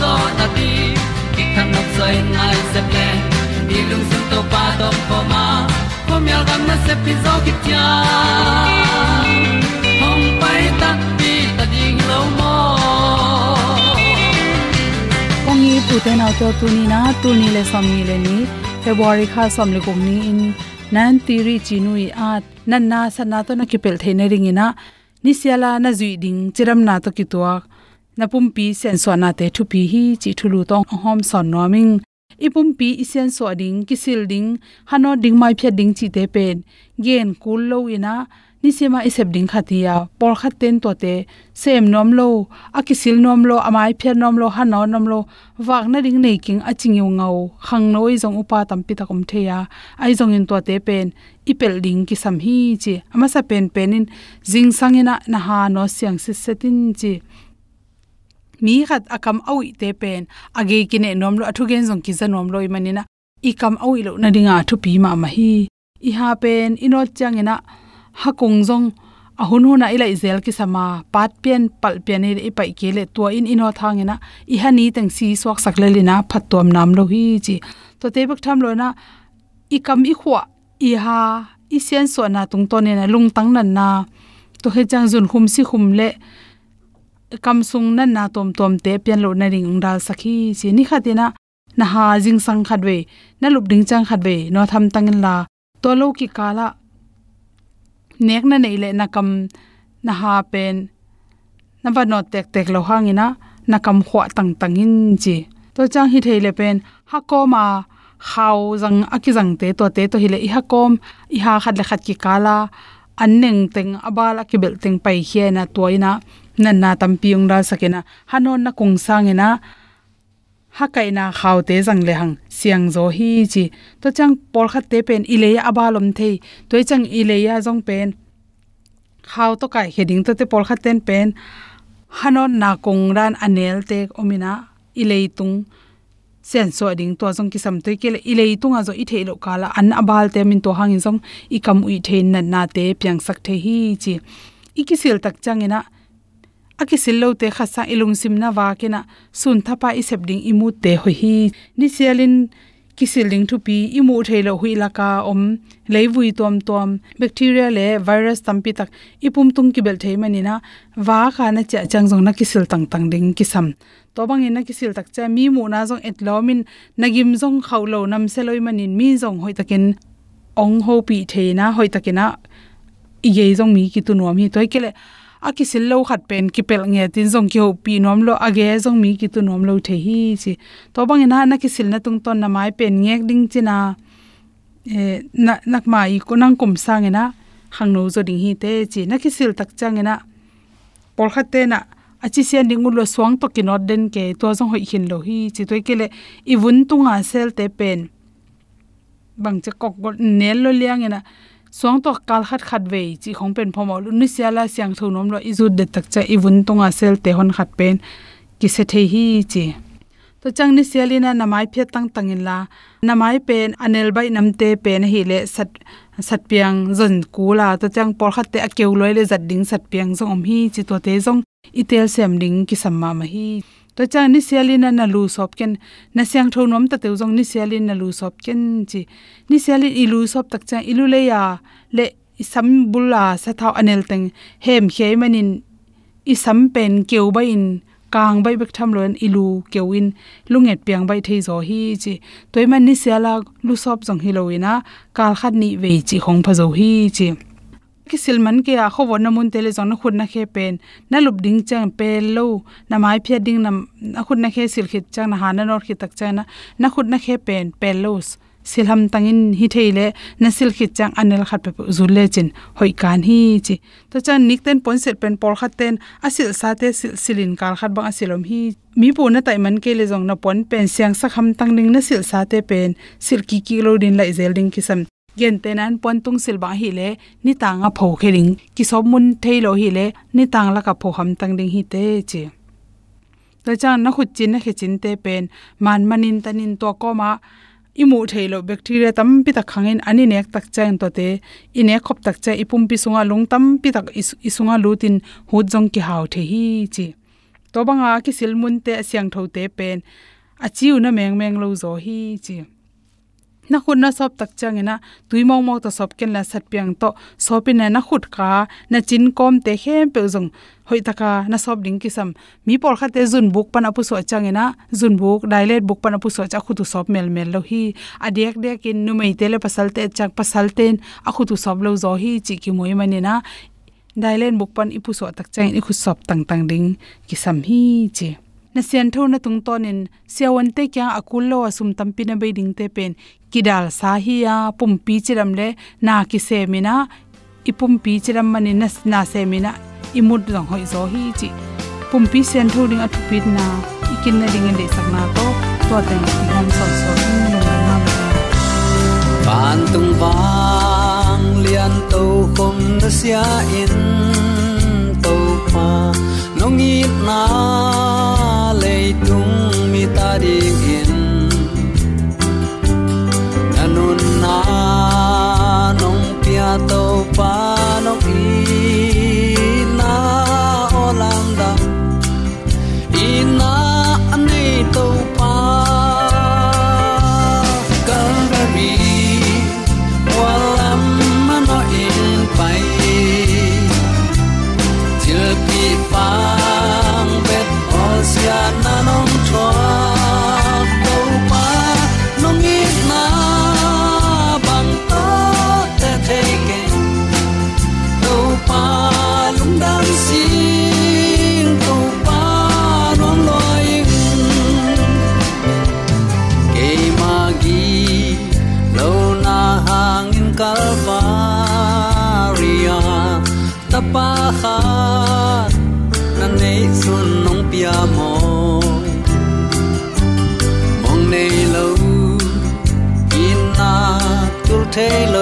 zo na ti ki kan nok sai nai se ple ni lung sun to pa to pa ma. Ko myal gam na se pi zo ki tia hom pai ta ti ta ding lo mo ong ni pu te na to tu ni na? Tu ni le som ni le ni. February kha som le kong ni in. Nan ti ri chi nu i at nan na sana to na ki pel the ne ring ina ni siala na zui ding, chiram na to ki tuak napum pumpi sen so na te thu pi hi chi thulu tong hom son noming ipum pi isen so ding kisil ding hano ding mai phe ding chi te pen. Gen kul lo ina nisema isep ding khatia. Por khat ten to te sem nom lo kisil nom lo amai phe nom lo hano nom lo wak na ding nei king aching yu ngau. Khang noi jong upa tam pi takom theya. Ai jong in to te pen ipel ding ki sam hi chi. Ama sa pen in, jing sangina na ha no siang se setin chi mi khat akam awi te pen. Age kine nom lo athu gen jong ki za nom lo imanina i kam awi lo na ringa thu pi ma ma hi. I ha pen ino chang ina ha kong jong a hun hun a ilai zel ki sama pat pen pal pen ni e i pai ke le to in ino thang ina i ha ni tang si swak phat tom nam lo hi chi. To te bak tham lo na, i kam i khwa i ha, i sen so na tung to ne na lung tang nan na. To he chang jun khum si khum le kam sung na na tom tom te pian lo na ring dal sakhi chi ni khatina na ha jing sang khat we na lup ding chang khat we no tham tangin la, to lo ki kala nek na nei le na kam na ha pen, na ba no tek tek lo hangina na kam khwa tang tangin chi. To chang hi thei le pen, ha ko ma khaw jang aki jang te, to te to hi le i ha kom i ha khat le khat ki kala anneng teng abala ki bel teng pai hiena toina nan na tampiung ra sakena. Hanon na kung sangena. Ha kai na khaw te jang le hang siang zo hi chi. To chang por kha te pen ileya abalom thei. Toi chang ileya jong pen. Khaw to kai heding to te por kha ten pen. Hanon na kong ran anel te omina ilei tung sen so ding to jong ki sam te ke ilei a zo i thei lo kala. An abal te min to hangin jong i kam ui thein na na te piang sak the hi chi. Ikisil tak changena aki sillo te khasa ilung simna wa kena sun thapa i sepding imu te ho hi. Ni sialin kisiling thu pi imu thailo hui laka om leiwui tom tom bacteria le virus tampi tak ipum tung ki bel thei manina wa kha na cha chang jong na kisil tang tang ding kisam. To bang ina na kisil tak cha mi mu na jong etlomin nagim jong khaulo nam seloi manin mi jong hoi takin ong ho pi theina hoi takina i ye jong mi ki tu nuam hi toy kele aki sillo khat pen ki pel nge tin jong ki ho pi nom lo age jong mi ki tu nom lo the hi chi. To bang ina na ki sil na tung ton na mai pen ngek ding china. E na nak mai ko nang kum sang ina hang no zo ding hi te chi. Na ki sil tak chang ina. Por khat te na. Achi sian ding lo swang to ki not den ke. To jong hoi hin lo hi chi. Toy kele i vun tunga sel te pen. Bang che kok gol nel lo liang ina song to kal khat khat ve, chi khong pen phom lu ni sia la siang thu nom lo izu de tak cha ibun tonga sel te hon khat pen. Ki se the hi chi. To chang ni sia sialina namai phe tang tang in la. Namai pen, anel bai nam te pen hi le sat sat piang zon ku la. To chang por khat te akeu loi le zat ding sat piang zong hi chi to te zong. Itel sem ding ki samma ma hi to cha ni sialina na lu sop ken na siang tho nom ta te jong ni sialin na lu sop ken chi. Ni sialin i lu sop tak cha, ilu le ya, le sam bulla sa thao anel teng. Hem khei manin i sam pen keu ba in, kang bai bek tham loan ilu kewin lunget piang bai thei zo hi chi. Toy man ni siala lu sop jong hi loina kal khat ni ve chi khong pha zo hi chi ki silman ke a khowon na mun tele zon khun na khe pen. Na lup ding chang pe lo, na mai phia ding na na khun na khe sil khit chang, na hana nor khit tak chang na na khut na khe pen pe los silham tangin hi theile na sil khit chang anel khat pe zul le chin, hoi kan hi chi. To chan nik ten pon set pen por khat ten asil sa te sil, silin kar khat bang asilom hi. Mi pu na tai man ke le jong na pon pen siang sa kham tang ning na sil sa te pen, sil ki ki lo din lai zel ding kisam gen tenan pon tung hi le ni tanga pho khering ki sob mun thailo hi le ni tang la ka pho ham tang ding hi te che. Ta chan na khut chin na khe chin te pen, man manin tanin to ko ma, imu thailo bacteria tam pi ta khangin ani nek tak chain to te, ine khop tak cha ipum pi sunga lung tam pi tak isunga lutin hu jong ki haw the hi chi to banga ki silmun te asyang tho te pen achiu na meng meng lo zo hi chi na khut na sop tak chang ina tui mong mong to sop ken la sat piang to. Sopin na khut ka, na chin kom te hem pe zong. Hoi taka na sop ding ki sam. Mi por kha te zun buk pan apu so chang ina zun buk dialect buk pan apu so cha khutu sop mel mel lo hi. Adek dek in nu mei tele pasal te, chak pasal ten. A khutu sop lo zo hi, chi ki moi mani na dialect buk pan ipu so tak chang, i khu sop tang tang ding ki sam hi, chi na sian tho na tung ton in siawan te kya akul lo asum tampi na be ding te pen. Kidal sa hi ya pum pi chiram le na ki se mina ipum pi chiram mani na na se mina imut dong hoi zo hi chi. Pum pi sian tho ding athu pi na. Ikin na ding de sak na to. To ta ki hom so so. Taylor.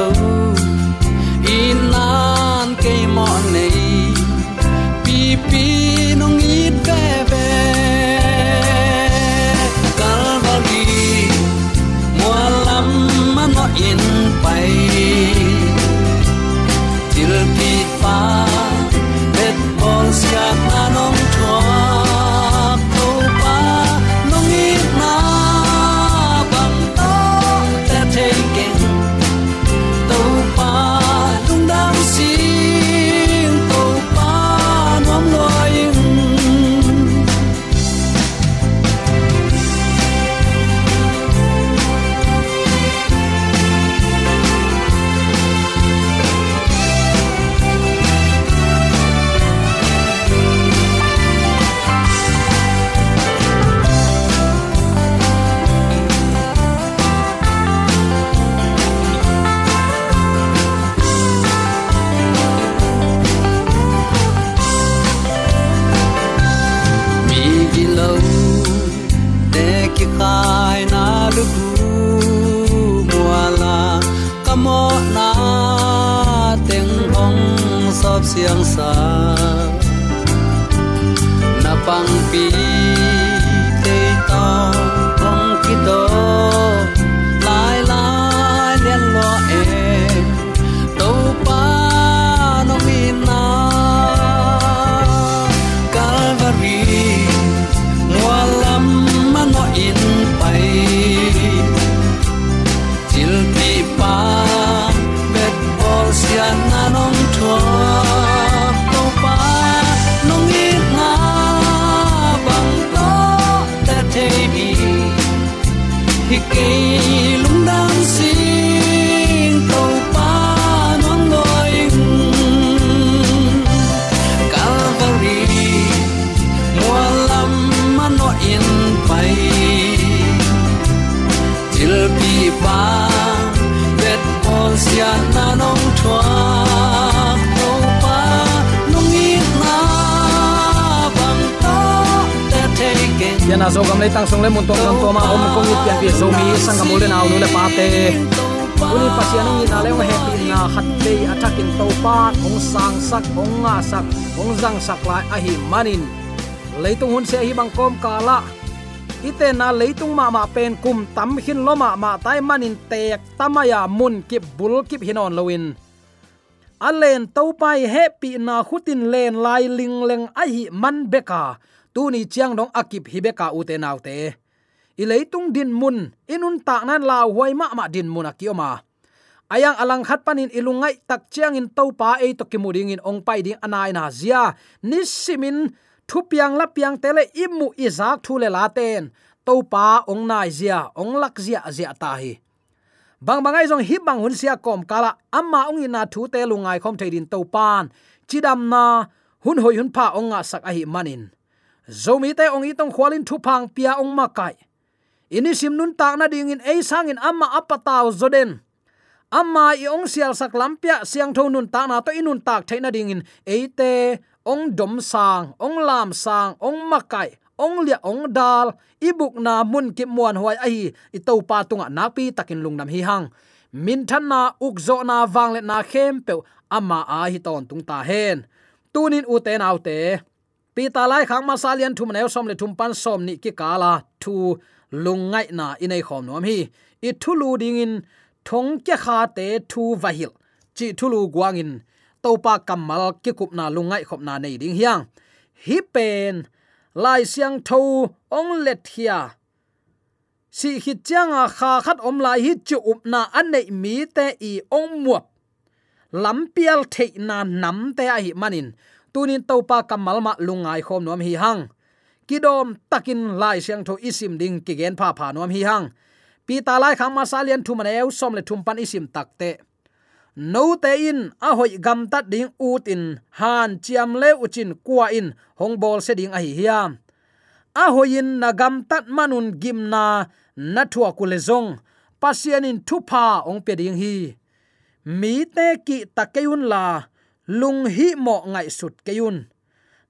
Yana zo gam le tang song le mun tong nam to ma om kong ni pian pi zo mi sang gam le naw nu le pa te uni pasian ni na le wa happy na khat te attack in to pa ong sang sak ong nga sak ong zang sak lai a hi manin leitung hun se hi bang kom kala ite na leitung ma ma pen kum tam hin lo ma ma tai manin tek tamaya mun kip bul kip hinon loin alen topai happy na hutin len lai ling leng a hi man beka tu ni chiang dong akip hi beka u te te. I leitung din mun inun ta nan la huai ma ma din mun akioma ayang alang khat panin ilungai tak chiang in topa e to kimuding in ong pai ding anai na zia. Nisimin thu piang la piang tele imu izak thu le laten topa ong nai zia, ong lak zia zia ta hi. Bang bangai jong hi bang hun sia kom kala, amma ong ina thu te lungai khom thein to pan chidam na, hun hoi hun pha ong nga sak a hi manin zomi te ong itong khwalin thu phang pia ong ma kai. Ini sim nun tak na ding in ei sang in amma apataw zoden. Amma i ong sial sak lampia siang tho nun ta na to inun tak thaina ding in eite ong dom sang, ong lam sang, ong makai ong lia ong dal. Ibuk na mun ki muan huai ai i to pa tunga napi takin lungnam hi hang. Min than na uk zo na wang le na khem pe amma a hi ton tung ta hen. Tunin u te nau te pi ta lai khang ma salian thum neu som le thum pan som ni ki kala thu lungai na inei khom nom hi. I thulu ding in thong kya kha te thu vahil. Chi thulu guangin topa kamal ki kup na lungai khop na nei ding hiang. Hi pen lai siang tho ong let hia. Si hit changa kha khat om lai hi chu up na an nei mi te i ong muap. Lampial thei na nam te a hi manin tunin topa kamal ma lungai khom nom hi hang. Kidom takin lai siang tho isim ding ki gen pha pha nom hi hang. Pi ta lai khang ma salian thu man eu som le thum pan isim takte no te in, a hoi gam tat ding ut in, han chiam le uchin kwa in, hong bol se ding a hi hiam. A hoin na gam tat manun gim na na thua kule zong. Pasian in thu pha ong pe ding hi. Mi te ki takeyun la lung hi mo ngai sut keun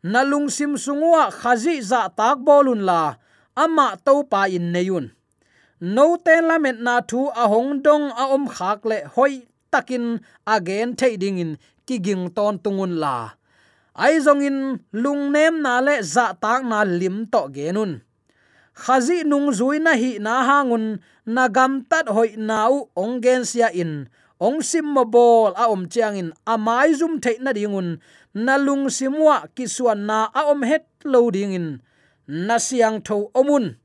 na lung sim sungwa khazi za tak bolun la, ama to pa in neyun no ten lamet na thu a hong dong a om khak le hoi takin again thading in ki ging ton tungun la. Ai zong in lung nem na le za tak na lim to genun khazi nung zui na hi na hangun na gam tat hoi nau ongen sia in ong sim mo bol a om chiang in amai zum the na dingun na lung simwa kiswan na a om het lo ding in. Na siang tho omun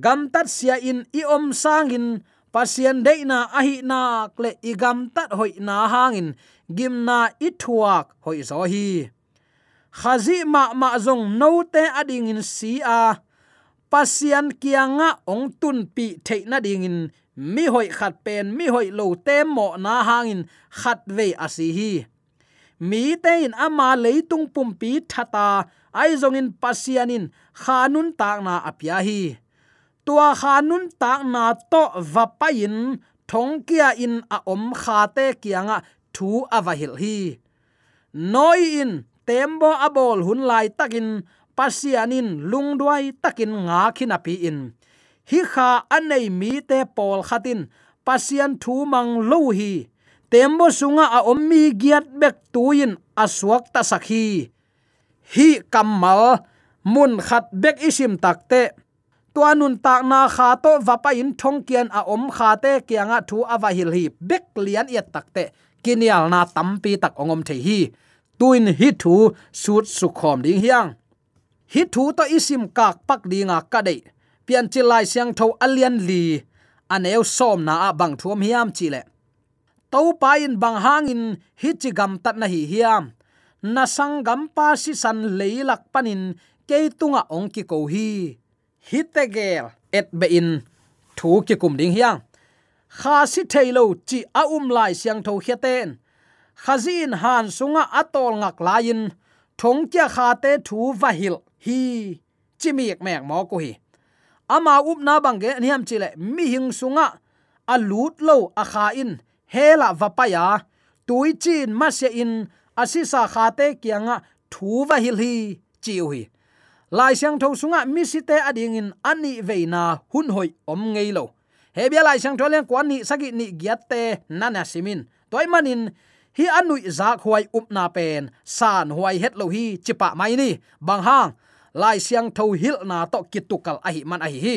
gam tat sia in i om sang in. Pasien de na a hi na kle i gam tat hoi na hangin gim na i thuak hoi zo hi. Khazi ma ma zong no te ading in si a pasian kianga ong tun pi theina ding in mi hoi khat pen, mi hoi lo te mo na hangin khat ve asi hi. Mi te in ama leitung pum pi thata, ai zong in pasian in khanun tak na apya hi. Tua khanun tak na to vapain thong kia in a om kha te kianga thu avahil hi. Noi in tembo abol hun lai takin pasianin lungduai takin nga khinapi in hi kha anei mi te pol khatin pasian thu mang lo hi. Tembo sunga a ommi giat bek tuin aswak ta sakhi hi. Kamal mun khat bek isim takte tuanun tak na kha to vapa in thong kian a om kha te kianga thu awa hil hi bek lian yat takte kinial na tampi tak ongom the hi. Tuin hi thu sut sukhom ding hiang. Hi thu to isim kak pak dinga ka dei pian chilai siang tho alian li aneu som na a bang thuam hiam chi le. To pa in bang hangin hi chi gam tat na hi hiam. Na sang gam pa si san leilak panin ke tunga ong ki ko hi. Hi te gel, et be in, thu ki kum ding hiang kha si thailo chi a um lai siang tho hiaten khazin han sunga atol ngak lain thong kia kha te thu va hil hi. Chimiek mek mo ko hi ama up na bangge niam chile mi hing sunga. Alut lo a kha in hela vapaya tui chin ma se in asisa khate kianga thu va hil hi chiu hi lai sang tho sunga mi si te ading in ani veina hun hoi om ngei lo. He bia lai sang tho len kwani sagi ni giat te nana simin toy manin hi anui zak huai up na pen, san huai het lo hi chipa mai ni. Bang hang lai siang tho hil na to kitukal ahi man ahi hi.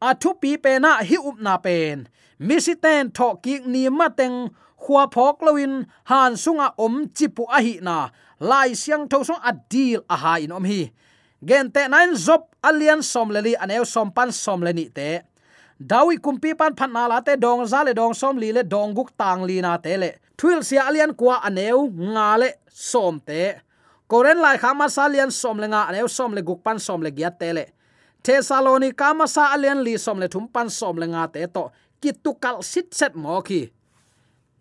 A thu pi pe na hi up na pen. Mi si ten tho ki ni ma teng khua phok loin han sunga om chipu ahi na. Lai siang tho a adil a ha in om hi. Gen te nine zop alian som leli aneu som pan som leni te. Dawi kumpi pan phan na la te dong za le dong som li le dong guk tang li na te le. Thuil sia alian kwa aneu nga le som te koren lai khama salian som le nga aneu som le guk pan som le giat te le. Thesaloni kama sa alian li som le thum pan som le te to. Kitukal sit set mo khi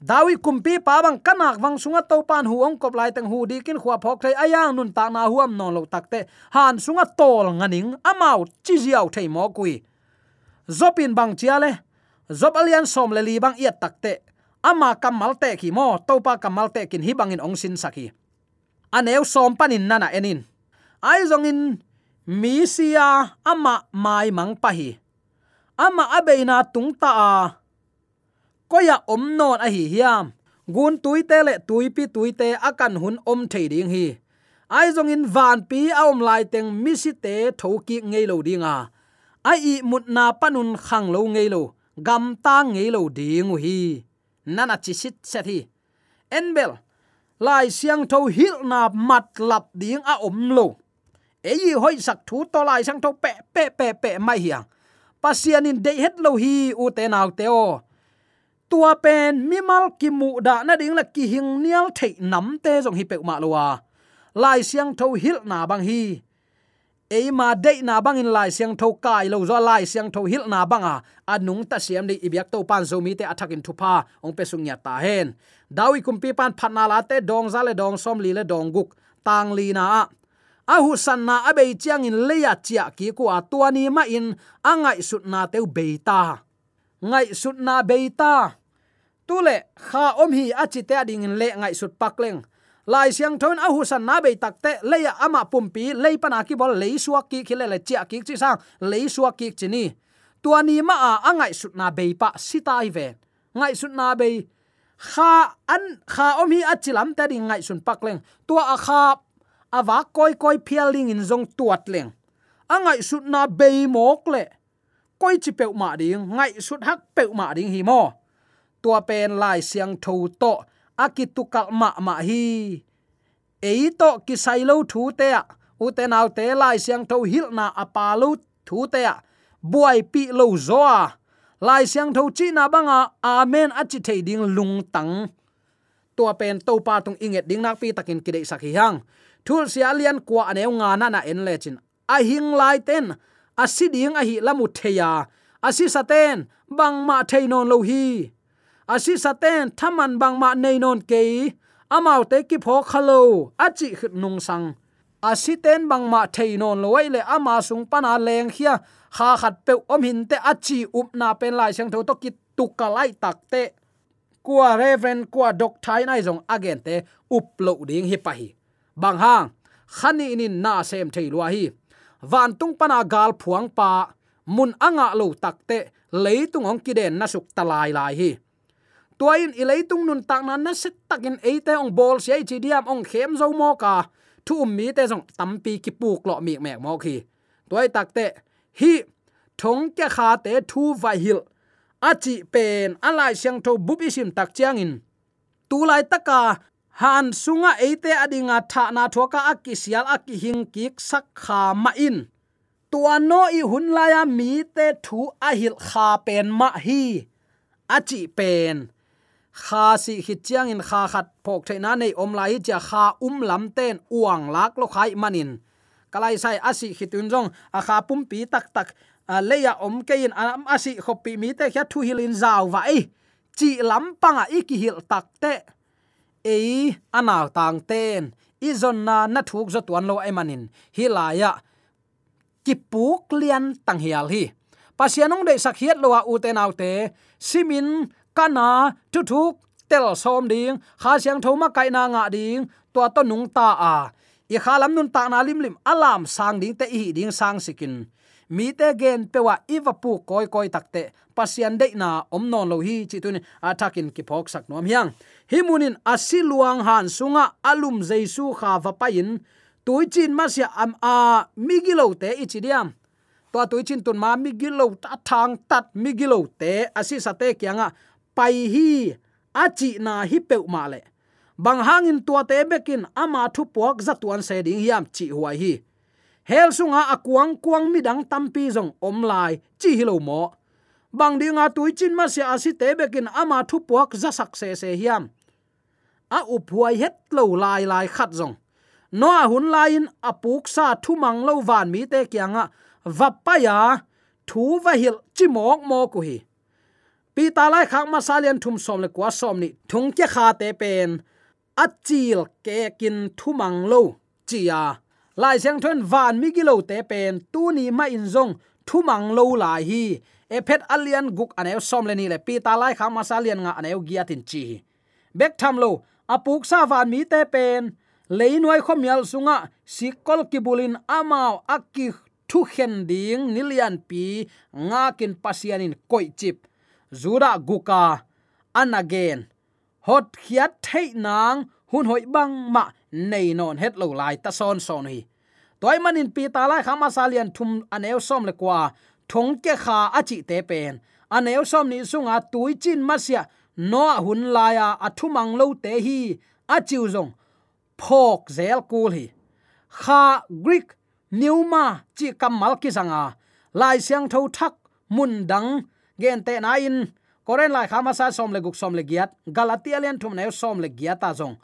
dawi kumpi pa bang kanak wang sunga to pan huong kop lai teng hu di kin khwa phok thai ayang nun ta na huam non lo takte han sunga tol nganing amau chi ziaw thai mo kui. Zopin bang chiale zop alian som le li bang iat takte ama kamal te ki mo. Topa kamal te kin hi bangin ong sin saki aneu som panin nana enin. Ai zongin, mi sia ama mai mang pahi. Ama abeina tung ta a. Koya omnon a hi hiam. Gun tuite le tuipi pi te akan hun om thei hi. Ai zong in van pi aom om lai teng mi si te thoki ngei lo dinga ai i mut na panun khang lo ngei lo. Gam ta ngei lo ding hi. Nana chi sit set hi. Enbel lai siang tho hil na mat lap ding a om lo. Ei hoi sak thu to lai sang tho pe pe pe pe mai hiang pasian in de het lo hi u te nau te o. Tua pen mi mal ki mu da na ding la ki hing nial thei nam te jong hi pe ma lo wa lai siang tho hil na bang hi. Eima de na bang in lai siang tho kai lo zo lai siang tho hil na banga anung ta siam de ibyak to pan zo mi te athak in thupa ong pe sung ya ta hen dawi kumpi pan phatna la te dong za le dong som li le dong guk. Tang li na a. Ahu san na abe chiang in leya chia ki ku a tuani ma in angai sut na teu beita ngai sut na beita tule kha om hi achi te ding in le ngai sut pakleng lai siang thon ahu san na be takte leya ama pumpi lei pana ki bol, lei suak ki khile le chia ki chi sang, lei suak ki chi ni. Tuani ma a angai sut na be pa sitai ve. Ngai sut na be kha an, kha om hi achilam ta ding ngai sun pak leng. Tua a kha awa koi koi phialing in zong tuat leng. Angai sut na be mok le. Koi chi pe ma ding, ngai sut hak pe ma ding hi mo. Tua pen lai siang tho to akitukal ma ma hi. Ei to ki sailo thu te a. U te nau te lai siang tho hil na apalu thu te a. Buai pi lo zo a lai siang tho chi na banga amen. Achi thei ding lung tang. Tua pen to pa tung inget ding nak pi takin kidei sakhi hang thul sia lian kwa aneu nga na na en lechin a hing lai ten. A si ding a hi lamu theya a si saten bang ma thei non lo hi. Asi saten thaman bang ma nei non ke. Amau te ki pho khalo achi khit nung sang. Asi ten bang ma thei non loi le ama sung pana leng khia kha khat pe om hin te achi up na pen lai sang tho to ki tukka lai tak te. Kwa reverend kwa dok thai nai jong again te up lo ding hi pa hi. Bang hang khani inin na sem thei lua hi. Van tung pana gal phuang pa, mun anga lo takte leitung ong kiden na suk talai lai hi. Tuain ileitung nun tak na na set takin eite ong bol sei chi diam ong khem zo mo ka. Thu mi te jong tampi ki puk lo mi mek mo khi tuai takte hi, thong kya kha te thu vai hil. Achi pen alai siang tho bubi sim tak chiang in. Tu lai taka han sunga eite adinga tha na thoka akki sial akki hing kik sak kha ma in. Tua no i hun la ya mi te thu a hil kha pen ma hi. Achi pen, kha si hi chiang in kha khat phok theina nei om lai cha kha um lam ten uang lak lo khai manin kalai sai asi hitun jong a kha pum pi tak tak leya om kein asi khopi mi te kha thu hilin zaw wa ei. Chi lam panga iki hil tak te. Ei anaw tang ten. Izon na na thuk zo tuan lo ai manin. Hilaya kipuk lian tang hial hi. Pasianong de sakhiat lo u te naw simin, kana thu thuk tel som ding. Kha siang thoma kai na nga ding. To to nung ta a i khalam nun ta na lim lim. Alam sang ding te hi ding sang sikin. Mi te gen pewa iwa pu koi koi takte pasian de na om non lo hi chi tu atakin ki phok sak nom hiang. Himunin asiluang han sunga alum jaisu kha va pain tui chin ma sia am a migilo te ichidiam to tui chin tun ma migilo ta thang tat migilo te. Asi sate kyanga pai hi achi na hi pe ma le bang hangin tua te bekin ama thu puak zatuan se ding hiam chi huai hi. Hel sunga akuang kuang midang tampi zong om lai chi hilo mo. Bang dinga tui chin ma se asi te bekin ama thu puak za sak se se hiam. A uphuai het lo lai lai khat zong. No a hun lain apuk sa thu mang lo van mi te kyanga vapaya thu va hil chi mok mo ku hi. Pi ta lai khak ma salian thum som le kwa som ni thung ke kha te pen achil ke kin thumang lo. Chia lai sang thon van mi gilo te pen, tu ni ma in zong, thumang lo lai hi. E phet alian guk anew som le ni le pi ta lai khak sa lian nga anew giatin chi. Bek tham lo, apuk sa van mi te pen. Leinuai khomial sunga sikol kibulin amao akki thu khen ding nilian pi, nga kin pasianin koi chip. Zura guka, an again hot khiat thei nang hun hoi bang ma nei non het lo lai ta son son hi toy manin pi ta lai khama salian thum aneu som le kwa thong ke kha achi te pen. Aneu som ni sunga tui chin masia no hun laya athumang lo te hi achiu zong, phok zel kul hi kha greek neuma chi kamal ki sanga lai siang tho thak mun dang, gen te na in koren lai khama sa som le guk som le giat galatia len thum ne som le giat ta jong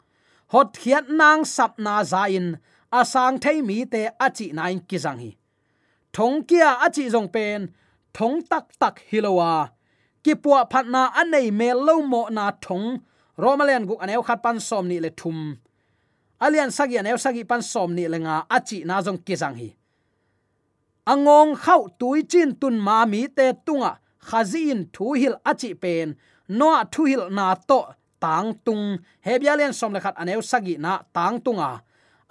hot khiat nang sap na za in asang thei mi te achi nain ki jang hi thong kia achi jong pen thong tak tak hilowa ki puwa phatna anei me lo mo na thong romalian guk aneu khat pan som ni le thum alian sagi aneu sagi pan som ni le nga achi na jong ki jang hi angong khau tui chin tun ma mi te tunga khazin thu hil achi pen no thu hil na to tang tung hebialian som le khat aneu sagi na tang tunga.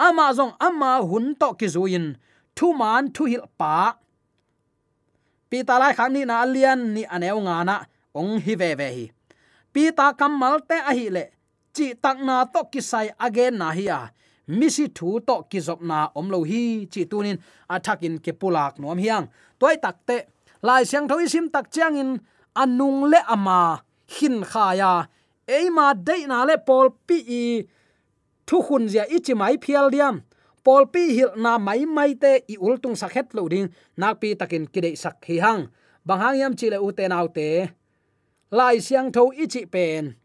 Ama zong ama hun to ki zuin thu man thu hil pa. Pi ta lai khang ni na alian ni aneu nga na ong hi ve ve hi. Pi ta kamal te a hi le, chi tak na to ki sai again na hi a. Misi thu to ki zop na om lo hi, chi tunin athakin ke pulak nom hiang. Toy tak te lai siang thoi sim tak chiang in anung le ama hin khaya eima dei na le pol pi i thu khun zia ichi mai phial diam. Pol pi hil na mai mai te i ultung sakhet lo ding. Nak pi takin kide sak hi hang. Bang hang yam chi le u te nau te. Lai siang tho ichi pen.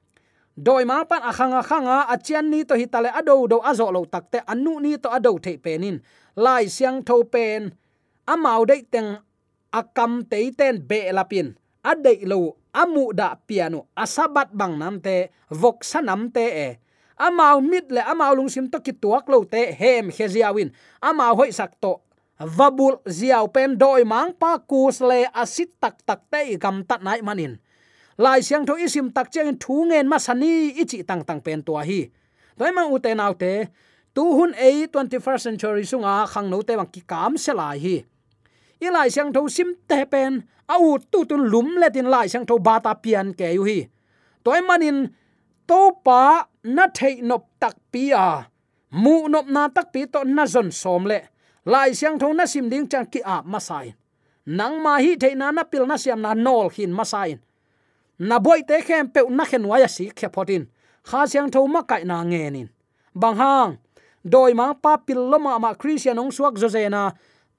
Doi ma pan akhang akhanga achian ni to hitale ado do azo lo takte anu ni to ado the penin lai siang tho pen amau dei teng akam teiten be lapin adei lo amu da piano asabat bang nam te, vok sanam te e. Amau mit le amau lung sim to ki tuak lo te, hem heziawin amau hoi sak to. Vabul ziaw pen doi mang pa kus le asit tak tak te gam tat nai manin. Lai siang tho isim tak cheng thu ngen ma sani ichi tang tang pen to hi. Toy mang ute nau te, tu hun a 21st century sunga khang no te bang ki kam se lai hi i lai sang tho sim te pen au tu tun lum le tin lai sang tho ba ta pian ke yu hi. Toy manin to pa na thei nop tak pi à. a mu nop na tak pi to na zon som le lai sang tho na sim ding chang ki a à masai nang ma hi thei na na pil na siam na nol hin masai na boy te khem pe na khen wa ya si khe photin kha siang tho ma kai na nge nin bang hang doi ma pa pil lo ma ma christian ong suak zo na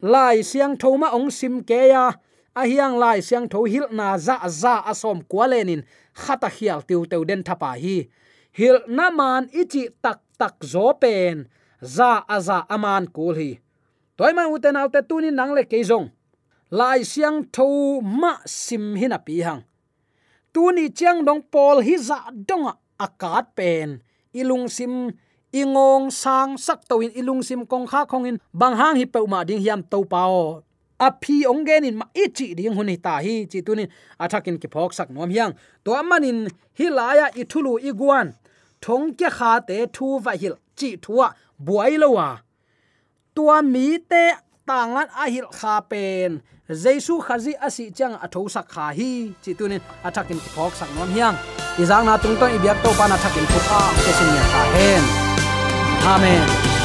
lai siang tho ma ong sim ke ya. A hiang lai siang tho hil na za za asom kwalenin khata khial tiu teu den thapa hi. Hil na man ichi tak tak zo pen. Za aza aman kul hi. Toy ma uten autte tunin nang le keizong lai siang tho ma sim hin a pi hang. Tuni chiang dong pol hi za dong akat pen. Ilung sim ingong sang sak to in ilung sim kong kha khong in bang hang hi pe ma ding hiam to pao. A phi ong gen in ma ichi ding hun ta hi chi tunin. Athakin ki phok sak nom hiang. To amanin hi laya i thulu i guan. Thong kya kha te thu va hil chi thua buai lo wa. Tua mi te tangan a hil kha pen. Jaisu khazi asi chang atho sak kha hi chi tunin. Athakin ki phok sak nom hiang. Izang na tung to ibyak to pa na thakin thu a. Ke sin ya hen. Amen.